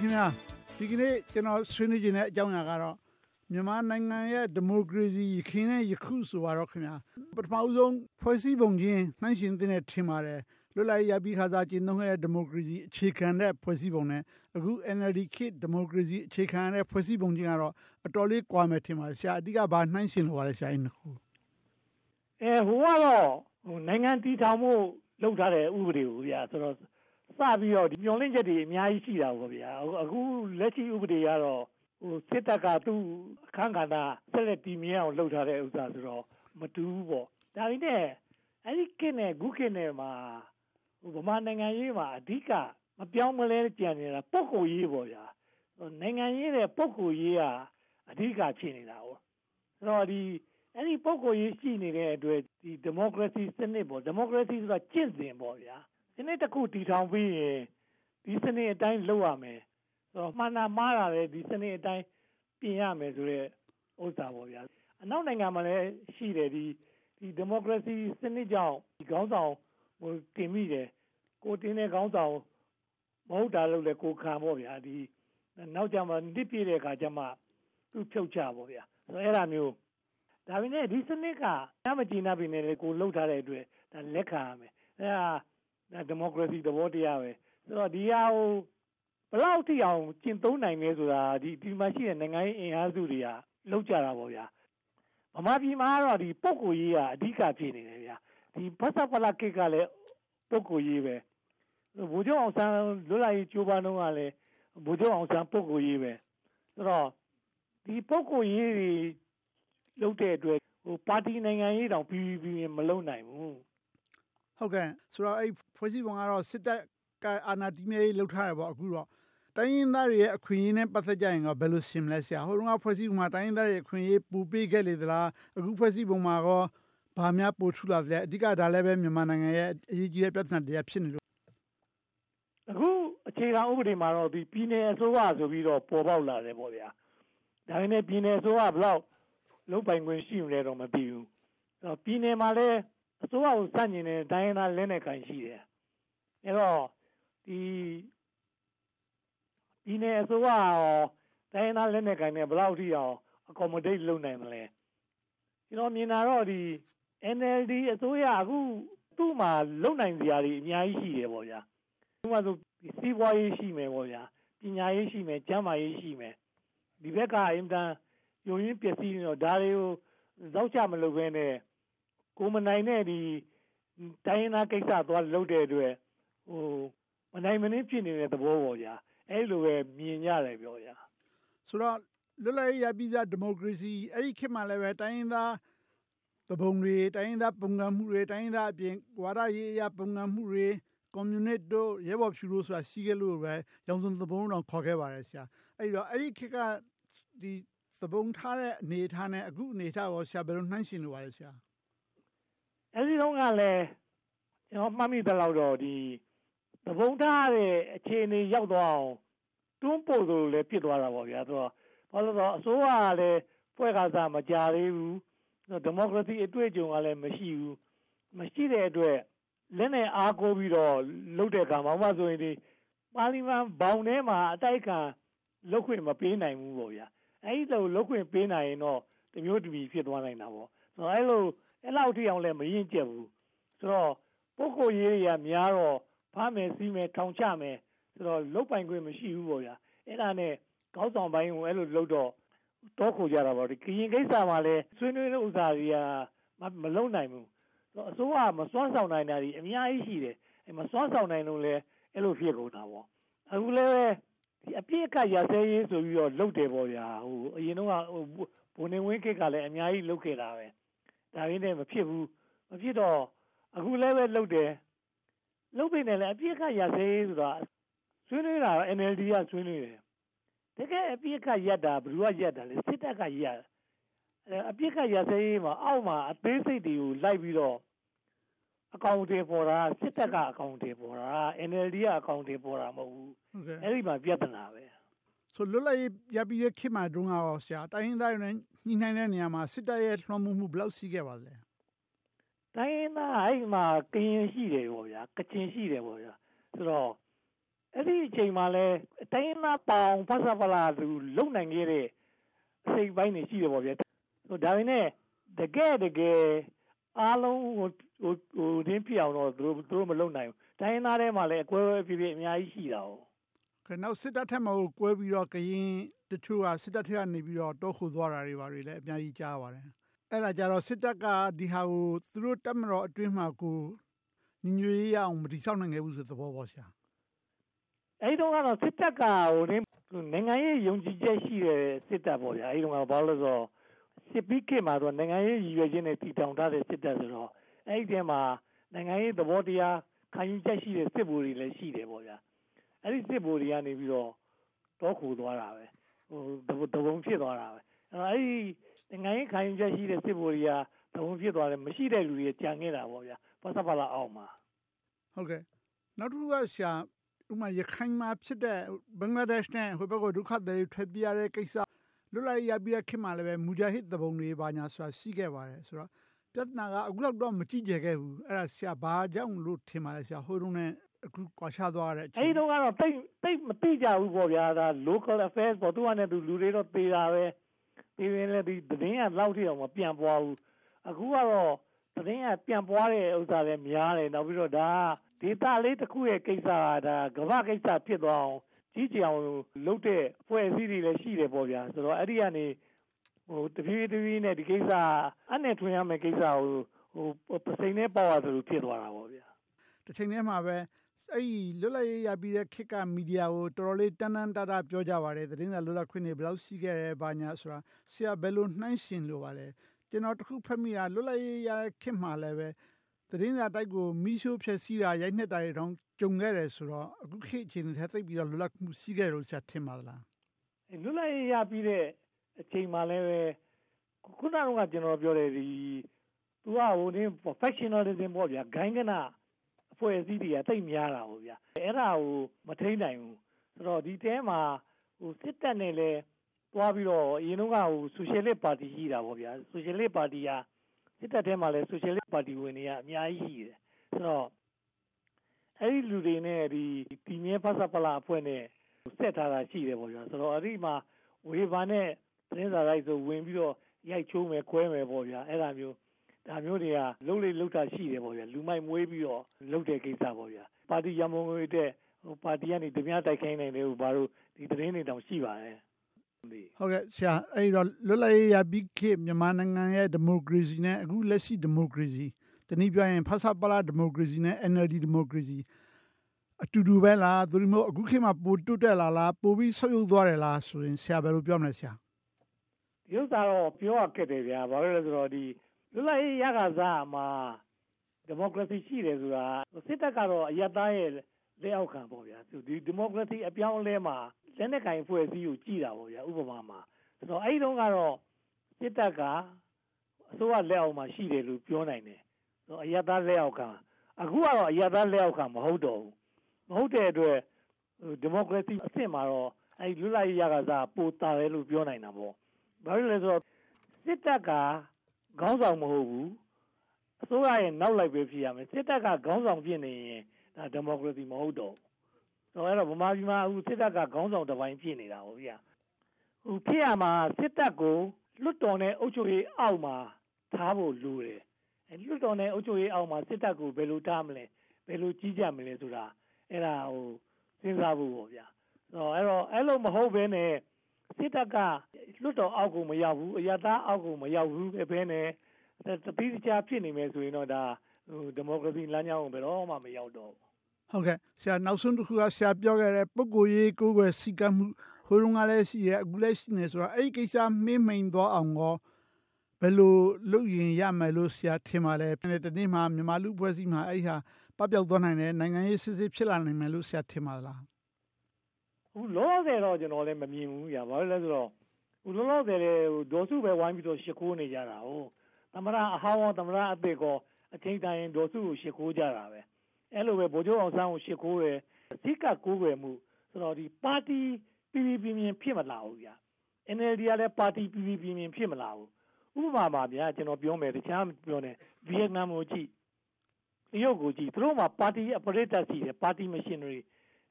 ခင်များဒီကနေ့ကျွန်တော်ဆွေးနွေးခြင်းတဲ့အကြောင်းအရာကတော့မြန်မာနိုင်ငံရဲ့ဒီမိုကရေစီရခင်နဲ့ယခုဆိုတော့ခင်ဗျာပထမဦးဆုံးဖွဲ့စည်းပုံချင်းနှိုင်းရှင်တဲ့ထင်ပါတယ်လွတ်လပ်ရပြီးခါစားကျင်းသုံးခဲ့တဲ့ဒီမိုကရေစီအခြေခံတဲ့ဖွဲ့စည်းပုံနဲ့အခု NLD ခေတ်ဒီမိုကရေစီအခြေခံတဲ့ဖွဲ့စည်းပုံချင်းကတော့အတော်လေးကွာမယ်ထင်ပါတယ်ဆရာအဓိကဘာနှိုင်းရှင်လိုပါလဲဆရာအင်းခုအဲဟိုကတော့ဟိုနိုင်ငံတည်ထောင်မှုလုပ်ထားတဲ့ဥပဒေကိုဗျာဆိုတော့ စပြီးတော့ဒီမျောလင့်ချက်တွေအများကြီးရှိတာပေါ့ဗျာအခုလက်ရှိဥပဒေကတော့ဟိုစစ်တပ်ကသူ့အခန်းကဏ္ဍဆက်လက်တည်မြဲအောင်လုပ်ထားတဲ့ဥစ္စာဆိုတော့မတူဘူးပေါ့ဒါပေမဲ့အဲ့ဒီကိနဲ့ဂုကိနဲ့မှာဟိုဗမာနိုင်ငံရေးမှာအဓိကမပြောင်းမလဲကြံနေတာပုဂ္ဂိုလ်ရေးပေါ့ဗျာနိုင်ငံရေးတဲ့ပုဂ္ဂိုလ်ရေးကအဓိကဖြစ်နေတာပေါ့ဆိုတော့ဒီအဲ့ဒီပုဂ္ဂိုလ်ရေးရှိနေတဲ့အတွက်ဒီဒီမိုကရေစီစနစ်ပေါ့ဒီမိုကရေစီဆိုတာကျင့်စဉ်ပေါ့ဗျာ စနစ်တစ်ခုတည်ထောင်ပြီးရင်ဒီစနစ်အတိုင်းလုပ်ရမယ်ဆိုတော့မှန်တာမှားတာလေဒီစနစ်အတိုင်းပြင်ရမယ်ဆိုတဲ့ဥစ္စာပေါ့ဗျာအနောက်နိုင်ငံမှာလည်းရှိတယ်ဒီဒီဒီမိုကရေစီစနစ်ကြောင့်ဒီခေါင်းဆောင်ဟိုတင်မိတယ်ကိုတင်တဲ့ခေါင်းဆောင်မဟုတ်တာလို့လေကိုခံပေါ့ဗျာဒီနောက်ကြမှာတစ်ပြည့်တဲ့အခါကျမှသူ့ဖြုတ်ချပေါ့ဗျာဆိုတော့အဲ့ဒါမျိုးဒါပေမဲ့ဒီစနစ်ကညမကြည်နာပြီနဲ့ကိုလှုပ်ထားတဲ့အတွက်ဒါလက်ခံရမယ်အဲ့ဒါ ဒီမိုကရေစီသဘောတရားပဲဆိုတော့ဒီဟာကိုဘလောက်ထိအောင်ကျင့်သုံးနိုင်လဲဆိုတာဒီဒီမှာရှိတဲ့နိုင်ငံရေးအင်အားစုတွေကလောက်ကြတာပေါ့ဗျာဗမာပြည်မှာတော့ဒီပုဂ္ဂိုလ်ရေးကအဓိကဖြစ်နေတယ်ဗျာဒီဖတ်စဖလာကိတ်ကလည်းပုဂ္ဂိုလ်ရေးပဲဘိုးကျောင်းအောင်ဆန်းလွတ်လပ်ရေးကြိုးပမ်းတော့ကလည်းဘိုးကျောင်းအောင်ဆန်းပုဂ္ဂိုလ်ရေးပဲဆိုတော့ဒီပုဂ္ဂိုလ်ရေးတွေလုပ်တဲ့အတွက်ဟိုပါတီနိုင်ငံရေးတောင်ပြီးပြီးမလုပ်နိုင်ဘူး ဟုတ်ကဲ့ဆိုတော့အဲ့ဖွဲ့စည်းပုံကတော့စစ်တပ်ကအာဏာတည်မြဲလှုပ်ထားတယ်ပေါ့အခုတော့တိုင်းရင်းသားတွေရဲ့အခွင့်အရေးနဲ့ပတ်သက်ကြရင်ကဘယ်လိုရှင်းမလဲဆရာဟိုတုန်းကဖွဲ့စည်းပုံမှာတိုင်းရင်းသားတွေအခွင့်အရေးပူပေးခဲ့လေသလားအခုဖွဲ့စည်းပုံမှာကောဘာများပို့ထူလာသလဲအဓိကဒါလည်းပဲမြန်မာနိုင်ငံရဲ့အရေးကြီးတဲ့ပြဿနာတရားဖြစ်နေလို့အခုအခြေခံဥပဒေမှာတော့ဒီပြည်နယ်အစိုးရဆိုပြီးတော့ပေါ်ပေါက်လာတယ်ပေါ့ဗျာဒါပေမဲ့ပြည်နယ်အစိုးရဘလောက်လုံးပိုင်ခွင့်ရှိမလဲတော့မသိဘူးပြည်နယ်မှာလည်း အစိုးရကိုစန့်ကျင်တဲ့တိုင်းရင်းသားလက်နက်ကိုင်ရှိတယ်အဲတော့ဒီဒီနယ်အစိုးရရောတိုင်းရင်းသားလက်နက်ကိုင်နဲ့ဘယ်လောက်ထိအောင် accommodate လုပ်နိုင်မလဲကျွန်တော်မြင်တာတော့ဒီ NLD အစိုးရအခုသူ့မှာလုံနိုင်စရာတွေအများကြီးရှိတယ်ပေါ့ဗျာဥပမာဆိုစီးပွားရေးရှိမယ်ပေါ့ဗျာပညာရေးရှိမယ်ကျန်းမာရေးရှိမယ်ဒီဘက်ကအင်တန်ယုံရင်းပျက်စီးနေတော့ဒါတွေကိုဇောက်ချမလုပ်ဘဲနဲ့ ကိုမနိုင်တဲ့ဒီတိုင်းရင်းသားကိစ္စသွားလုပ်တဲ့အတွက်ဟိုမနိုင်မနှင်းဖြစ်နေတဲ့သဘောပေါ့ဗျာအဲ့လိုပဲမြင်ရတယ်ပြောဗျာဆိုတော့လွတ်လပ်ရေးရပြီးသားဒီမိုကရေစီအဲ့ဒီခေတ်မှာလည်းပဲတိုင်းရင်းသားတပုံတွေတိုင်းရင်းသားပုံကံမှုတွေတိုင်းရင်းသားအပြင်ဝါဒရေးအရာပုံကံမှုတွေကွန်မြူနစ်တို့ရဲဘော်ဖြူလို့ဆိုတာရှိခဲ့လို့ပဲရောင်စုံသဘုံတော့ခေါ်ခဲ့ပါတယ်ဆရာအဲ့တော့အဲ့ဒီခေတ်ကဒီသဘုံထားတဲ့အနေထားနဲ့အခုအနေထားရောဆရာဘယ်လိုနှိုင်းရှင်လို့ပါလဲဆရာ အဲ့ဒီတော့ကလည်းကျွန်တော်မှတ်မိသလောက်တော့ဒီသဘုံထားတဲ့အခြေအနေရောက်တော့အောင်တွန်းပို့လို့လည်းဖြစ်သွားတာပေါ့ဗျာဆိုတော့ဘာလို့လဲဆိုတော့အစိုးရကလည်းဖွဲ့ကစားမကြသေးဘူးဒီမိုကရေစီအတွေ့အကြုံကလည်းမရှိဘူးမရှိတဲ့အတွက်လက်နဲ့အားကိုးပြီးတော့လှုပ်တဲ့အခါမှာဥပမာဆိုရင်ဒီပါလီမန်ဘောင်ထဲမှာအတိုက်ခံလှုပ်ခွင့်မပေးနိုင်ဘူးပေါ့ဗျာအဲဒီလိုလှုပ်ခွင့်ပေးနိုင်ရင်တော့တမျိုးတမီဖြစ်သွားနိုင်တာပေါ့ဆိုတော့အဲလို အဲ့လောက်ထိအောင်လည်းမရင်ကျက်ဘူးဆိုတော့ပုဂ္ဂိုလ်ရေးတွေကများတော့ဖမ်းမယ်စီးမယ်ထောင်ချမယ်ဆိုတော့လုတ်ပိုင်ခွင့်မရှိဘူးပေါ့ဗျာအဲ့ဒါနဲ့ကောင်းဆောင်ပိုင်းကိုအဲ့လိုလုတ်တော့တော့ခုကြတာပေါ့ဒီကရင်ကိစ္စမှာလည်းဆွေးနွေးတဲ့ဥစ္စာတွေကမလုံနိုင်ဘူးအစိုးရမစွမ်းဆောင်နိုင်တာဒီအများကြီးရှိတယ်အဲမစွမ်းဆောင်နိုင်လို့လဲအဲ့လိုဖြစ်ကုန်တာပေါ့အခုလည်းဒီအပြည့်အခါရစဲရေးဆိုပြီးတော့လုတ်တယ်ပေါ့ဗျာဟိုအရင်တော့ဟိုဘုံနေဝင်းကိကလည်းအများကြီးလုတ်ခဲ့တာပဲ ဒါရင်းနဲ့မဖြစ်ဘူးမဖြစ်တော့အခုလည်းပဲလုတ်တယ်လုတ်ပြီနဲ့လည်းအပြည့်အခါရစဲရေးဆိုတာဆွေးနွေးတာ NLD ကဆွေးနွေးတယ်တကယ်အပြည့်အခါရက်တာဘယ်သူကရက်တာလဲစစ်တပ်ကရက်အပြစ်ခတ်ရစဲရေးမှာအောက်မှာအသေးစိတ်တွေကိုလိုက်ပြီးတော့အကောင့်တွေပေါ်တာစစ်တပ်ကအကောင့်တွေပေါ်တာ NLD ကအကောင့်တွေပေါ်တာမဟုတ်ဘူးအဲ့ဒီမှာပြဿနာပဲ ဆိုလွတ်လပ်ရေးရပြီးတဲ့ခေတ်မှာတုန်းကတော့ဆရာတိုင်းရင်းသားတွေနဲ့ ညှိနှိုင်းတဲ့နေရာမှာ စစ်တပ်ရဲ့ လွှမ်းမိုးမှု ဘယ်လောက်ရှိခဲ့ပါလဲ တိုင်းရင်းသားအဲ့မှာ ကရင်ရှိတယ်ပေါ့ဗျာကချင် ရှိတယ်ပေါ့ဗျာဆိုတော့ အဲ့ဒီအချိန်မှာလဲအတိုင်းအသားပေါင် ဖဆဖလာသူလုံနိုင်ခဲ့တဲ့စိတ်ပိုင်းတွေ ရှိတယ်ပေါ့ဗျာဒါပေမဲ့ တကယ်တကယ် အားလုံးဟိုဟိုဟိုတင်းပြအောင်တော့ သူတို့သူတို့မလုံနိုင်ဘူး တိုင်းရင်းသားထဲမှာလည်းအကွဲအပြည့်ပြည့်အများကြီး ရှိတာ哦ကဲ နောက် စစ်တပ်ထက်မှာကိုကွဲပြီးတော့ ကရင်တချို့က စစ်တပ်ထက်ကနေပြီးတော့ တောခုသွားတာတွေပါတွေလည်း အများကြီး ကြားပါတယ် အဲ့ဒါကြတော့ စစ်တပ်က ဒီဟာကို သူတို့တက်မတော်အတွင်းမှာကို ညီညွတ်ရေးအောင် မတိဆောက်နိုင်ခဲ့ဘူးဆိုသဘောပေါ့ဆရာအဲဒီတော့ကတော့ စစ်တပ်ကဟိုနိုင်ငံရေးယုံကြည်ချက်ရှိတဲ့ စစ်တပ်ပေါ့ဗျာအဲဒီတော့ကဘာလို့လဲဆိုတော့ စစ်ပြီးခေတ်မှာတော့နိုင်ငံရေးရည်ရွယ်ချက်နဲ့ တည်ထောင်ထားတဲ့ စစ်တပ်ဆိုတော့ အဲ့ဒီထဲမှာ နိုင်ငံရေးသဘောတရား ခံယူချက်ရှိတဲ့ စစ်ဗိုလ်တွေလည်း ရှိတယ်ပေါ့ဗျာ အဲ့ဒီစစ်ဗိုလ်တွေကနေပြီးတော့တောခိုသွားတာပဲဟိုတဘုံဖြစ်သွားတာပဲအဲ့ဒီနိုင်ငံရေးခံယူချက်ရှိတဲ့စစ်ဗိုလ်တွေကတဘုံဖြစ်သွားတယ်မရှိတဲ့လူတွေကြံခဲ့တာပေါ့ဗျာဖဆဖလာအောင်မှာဟုတ်ကဲ့နောက်တစ်ခုကရှာဥမာရခိုင်မှာဖြစ်တဲ့ဘင်္ဂလားဒေ့ရှ်နဲ့ဟိုဘက်ကဒုက္ခသည်ထွက်ပြေးရတဲ့ကိစ္စလွတ်လပ်ရေးရပြီးတဲ့ခေတ်မှာလည်းပဲမူဂျာဟစ်သဘုံတွေဘာညာဆိုတာရှိခဲ့ပါတယ်ဆိုတော့ပြဿနာကအခုလောက်တော့မကြည့်ကြခဲ့ဘူးအဲ့ဒါဆရာဘာကြောင့်လို့ထင်ပါလဲဆရာဟိုတုန်းနဲ့ အခုကွာခြားသွားတဲ့အချိန်အဲ့ဒီတော့ကတော့တိတ်တိတ်မသိကြဘူးပေါ့ဗျာဒါ local affairs ပေါ့သူကလည်းသူလူတွေတော့သေးတာပဲဒီရင်လည်းဒီသတင်းကလောက်ထိအောင်မပြန်ပွားဘူးအခုကတော့သတင်းကပြန်ပွားတဲ့ဥစ္စာလည်းများတယ်နောက်ပြီးတော့ဒါဒေတာလေးတစ်ခုရဲ့ကိစ္စကဒါကမ္ဘာကိစ္စဖြစ်သွားအောင်ကြီးကြအောင်လုပ်တဲ့ဖွဲ့စည်းတွေလည်းရှိတယ်ပေါ့ဗျာဆိုတော့အဲ့ဒီကနေဟိုတပြေးတပြေးနဲ့ဒီကိစ္စအနဲ့ထွင်ရမယ့်ကိစ္စကိုဟိုပစိန်နဲ့ပေါ့ရသလိုဖြစ်သွားတာပေါ့ဗျာတစ်ချိန်တည်းမှာပဲ အဲ့ဒီလွတ်လပ်ရေးရပြီးတဲ့ခေတ်ကမီဒီယာကိုတော်တော်လေးတန်းတန်းတတာပြောကြပါတယ်သတင်းစာလွတ်လပ်ခွင့်တွေဘယ်လောက်ရှိခဲ့တယ်ဘာညာဆိုတာဆရာဘယ်လိုနှိုင်းရှင်လို့ပါလဲကျွန်တော်တခုဖတ်မိတာလွတ်လပ်ရေးရခေတ်မှာလည်းပဲသတင်းစာတိုက်ကိုမိရှိုးဖြက်စီးတာရိုက်နှက်တာတွေတောင်ကြုံခဲ့တယ်ဆိုတော့အခုခေတ်အခြေအနေထက်သိပ်ပြီးတော့လွတ်လပ်မှုရှိခဲ့လို့ဆရာထင်ပါသလားလွတ်လပ်ရေးရပြီးတဲ့အချိန်မှလည်းပဲခုနကကျွန်တော်ပြောတယ်ဒီသူကဟိုနေ professionalism ပေါ့ဗျာဂိုင်းကနာ အဖွဲ့အစည်းတွေကတိတ်များတာပေါ့ဗျာအဲ့ဒါကိုမထိန်နိုင်ဘူးဆိုတော့ဒီတဲမှာဟိုစစ်တပ်နဲ့လည်းသွားပြီးတော့အရင်တော့ကဟို socialist party ရှိတာပေါ့ဗျာ socialist party ကစစ်တပ်ထဲမှာလည်း socialist party ဝင်တွေကအများကြီးရှိတယ်ဆိုတော့အဲ့ဒီလူတွေနဲ့ဒီတီမြဲဖဆပလာအဖွဲ့နဲ့ဆက်ထားတာရှိတယ်ပေါ့ဗျာဆိုတော့အဲ့ဒီမှာဝေဘာနဲ့သတင်းစာလိုက်ဆိုဝင်ပြီးတော့ရိုက်ချိုးမယ်ခွဲမယ်ပေါ့ဗျာအဲ့ဒါမျိုး ဒါမျိုးတွေကလှုပ်လေလှုပ်တာရှိတယ်ပေါ့ဗျာလူမိုက်မွေးပြီးတော့လှုပ်တဲ့ကိစ္စပေါ့ဗျာပါတီရမုံငွေတဲ့ဟိုပါတီကနေတပြားတိုက်ခိုင်းနိုင်တယ်ဟိုဘာလို့ဒီသတင်းတွေတောင်ရှိပါတယ်ဟုတ်ကဲ့ဆရာအဲ့တော့လွတ်လပ်ရေးရပြီးခေတ်မြန်မာနိုင်ငံရဲ့ဒီမိုကရေစီနဲ့အခုလက်ရှိဒီမိုကရေစီတနည်းပြောရင်ဖဆပလာဒီမိုကရေစီနဲ့ NLD ဒီမိုကရေစီအတူတူပဲလားသူတို့အခုခေတ်မှာပိုတွတ်တက်လာလားပိုပြီးဆုပ်ယုပ်သွားတယ်လားဆိုရင်ဆရာဘယ်လိုပြောမလဲဆရာဒီဥစ္စာတော့ပြောရခဲ့တယ်ဗျာဘာလို့လဲဆိုတော့ဒီ လွတ်လပ်ရေးရခါစားမှာဒီမိုကရေစီရှိတယ်ဆိုတာစစ်တပ်ကတော့အယက်သားရဲ့လက်အောက်ခံပေါ့ဗျာဒီဒီမိုကရေစီအပြောင်းအလဲမှာလက်နက်ကင်ဖွဲ့စည်းကိုကြည်တာပေါ့ဗျာဥပမာမှာဆိုတော့အဲ့ဒီတော့ကတော့စစ်တပ်ကအစိုးရလက်အောက်မှာရှိတယ်လို့ပြောနိုင်တယ်ဆိုတော့အယက်သားလက်အောက်ခံအခုကတော့အယက်သားလက်အောက်ခံမဟုတ်တော့ဘူးမဟုတ်တဲ့အတွက်ဒီမိုကရေစီအဆင့်မှာတော့အဲ့လွတ်လပ်ရေးရကစားပိုတာတယ်လို့ပြောနိုင်တာပေါ့ဘာလို့လဲဆိုတော့စစ်တပ်က ခေါင်းဆောင်မဟုတ်ဘူးအစိုးရရဲ့နောက်လိုက်ပဲဖြစ်ရမယ်စစ်တပ်ကခေါင်းဆောင်ဖြစ်နေရင်ဒါဒီမိုကရေစီမဟုတ်တော့ဆိုတော့ဗမာပြည်မှာအခုစစ်တပ်ကခေါင်းဆောင်တစ်ပိုင်းဖြစ်နေတာဟုတ်ဗျာဟိုဖြစ်ရမှာစစ်တပ်ကိုလွတ်တော်နဲ့အုပ်ချုပ်ရေးအောက်မှာထားဖို့လိုတယ်အဲလွတ်တော်နဲ့အုပ်ချုပ်ရေးအောက်မှာစစ်တပ်ကိုဘယ်လိုထားမလဲဘယ်လိုကြီးကြပ်မလဲဆိုတာအဲ့ဒါဟိုစဉ်းစားဖို့ပေါ့ဗျာအဲ့တော့အဲ့လိုမဟုတ်ဘဲနဲ့ စစ်တပ်ကလွတ်တော်အောက်ကိုမရောက်ဘူးအရသားအောက်ကိုမရောက်ဘူးပဲပဲနဲ့တပိစချဖြစ်နေမယ်ဆိုရင်တော့ဒါဟိုဒီမိုကရေစီလမ်းကြောင်းကိုဘယ်တော့မှမရောက်တော့ဘူးဟုတ်ကဲ့ဆရာနောက်ဆုံးတစ်ခုကဆရာပြောခဲ့တဲ့ပုဂ္ဂိုလ်ရေးကိုယ်ွယ်စီကမှုဟိုတုန်းကလည်းရှိရအခုလည်းရှိနေဆိုတော့အဲ့ဒီကိစ္စမေးမိန်သွားအောင်ရောဘယ်လိုလုပ်ရင်ရမယ်လို့ဆရာထင်ပါလဲဒီနေ့မှာမြန်မာလူဖွဲ့စည်းမှာအဲ့ဒီဟာပပျောက်သွားနိုင်တယ်နိုင်ငံရေးစစ်စစ်ဖြစ်လာနိုင်မယ်လို့ဆရာထင်ပါလား အခုလောဆယ်တော့ကျွန်တော်လည်းမမြင်ဘူးညာဘာလို့လဲဆိုတော့အခုလောလောဆယ်လေဒေါ်စုပဲဝိုင်းပြီးတော့ရှ िख ိုးနေကြတာဟုတ်သမရအဟောင်းရောသမရအသစ်ကောအချိန်တိုင်းဒေါ်စုကိုရှ िख ိုးကြတာပဲအဲ့လိုပဲဗိုလ်ချုပ်အောင်ဆန်းကိုရှ िख ိုးတယ်အစိကကိုးွယ်မှုဆိုတော့ဒီပါတီပြည်ပြည်ပြင်းပြင်းဖြစ်မလာဘူးဗျာ NLD ကလည်းပါတီပြည်ပြည်ပြင်းပြင်းဖြစ်မလာဘူးဥပမာပါဗျာကျွန်တော်ပြောမယ်တခြားပြောနေဗီယက်နမ်ကိုကြည့်တရုတ်ကိုကြည့်သူတို့မှာပါတီအပရိသတ်ရှိတယ်ပါတီမရှင်တွေဗ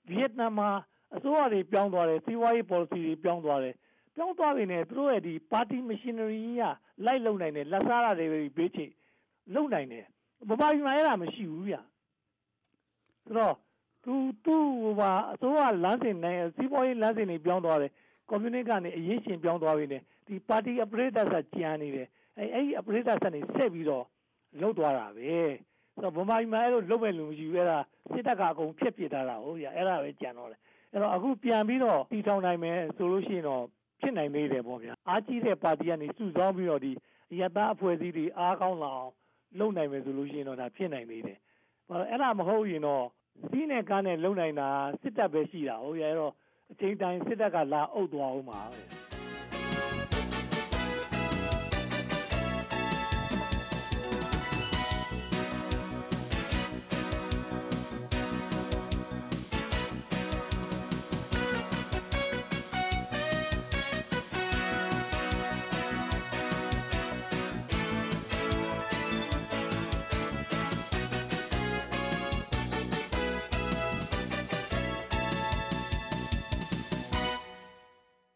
ဗီယက်နမ်မှာ အစိုးရတွေပြောင်းသွားတယ်စီးပွားရေး policy တွေပြောင်းသွားတယ်ပြောင်းသွားပြီနဲ့သူတို့ရဲ့ဒီ party machinery ကလိုက်လုံနိုင်တယ်လက်စားရတယ်ဘေးချိတ်လုံနိုင်တယ်ဗမာပြည်မှာအဲ့ဒါမရှိဘူးဗျဆိုတော့သူသူ့ဟိုမှာအစိုးရလမ်းစဉ်နိုင်စီးပွားရေးလမ်းစဉ်တွေပြောင်းသွားတယ်ကွန်မြူနစ်ကနေအရေးရှင်ပြောင်းသွားပြီနဲ့ဒီပါတီအပရိသတ်ဆက်ကြံနေတယ်အဲအဲ့ဒီအပရိသတ်ဆက်နေဆက်ပြီးတော့လှုပ်သွားတာပဲဆိုတော့ဗမာပြည်မှာအဲ့လိုလှုပ်မဲ့လူမရှိဘူးအဲ့ဒါစစ်တပ်ကအကုန်ဖျက်ပစ်ထားတာဟုတ်ရအဲ့ဒါပဲကြံတော့တယ် အဲ့တော့အခုပြန်ပြီးတော့တည်ထောင်နိုင်မယ်ဆိုလို့ရှိရင်တော့ဖြစ်နိုင်သေးတယ်ပေါ့ဗျာအားကြီးတဲ့ပါတီကနေစုဆောင်းပြီးတော့ဒီရတအဖွဲ့အစည်းတွေအားကောင်းလာအောင်လုပ်နိုင်မယ်ဆိုလို့ရှိရင်တော့ဒါဖြစ်နိုင်သေးတယ်အဲ့ဒါမဟုတ်ရင်တော့စီးနဲ့ကားနဲ့လုံနိုင်တာစစ်တပ်ပဲရှိတာဟုတ်ရဲ့အဲ့တော့အချိန်တိုင်းစစ်တပ်ကလာအုပ်သွားအောင်ပါပဲ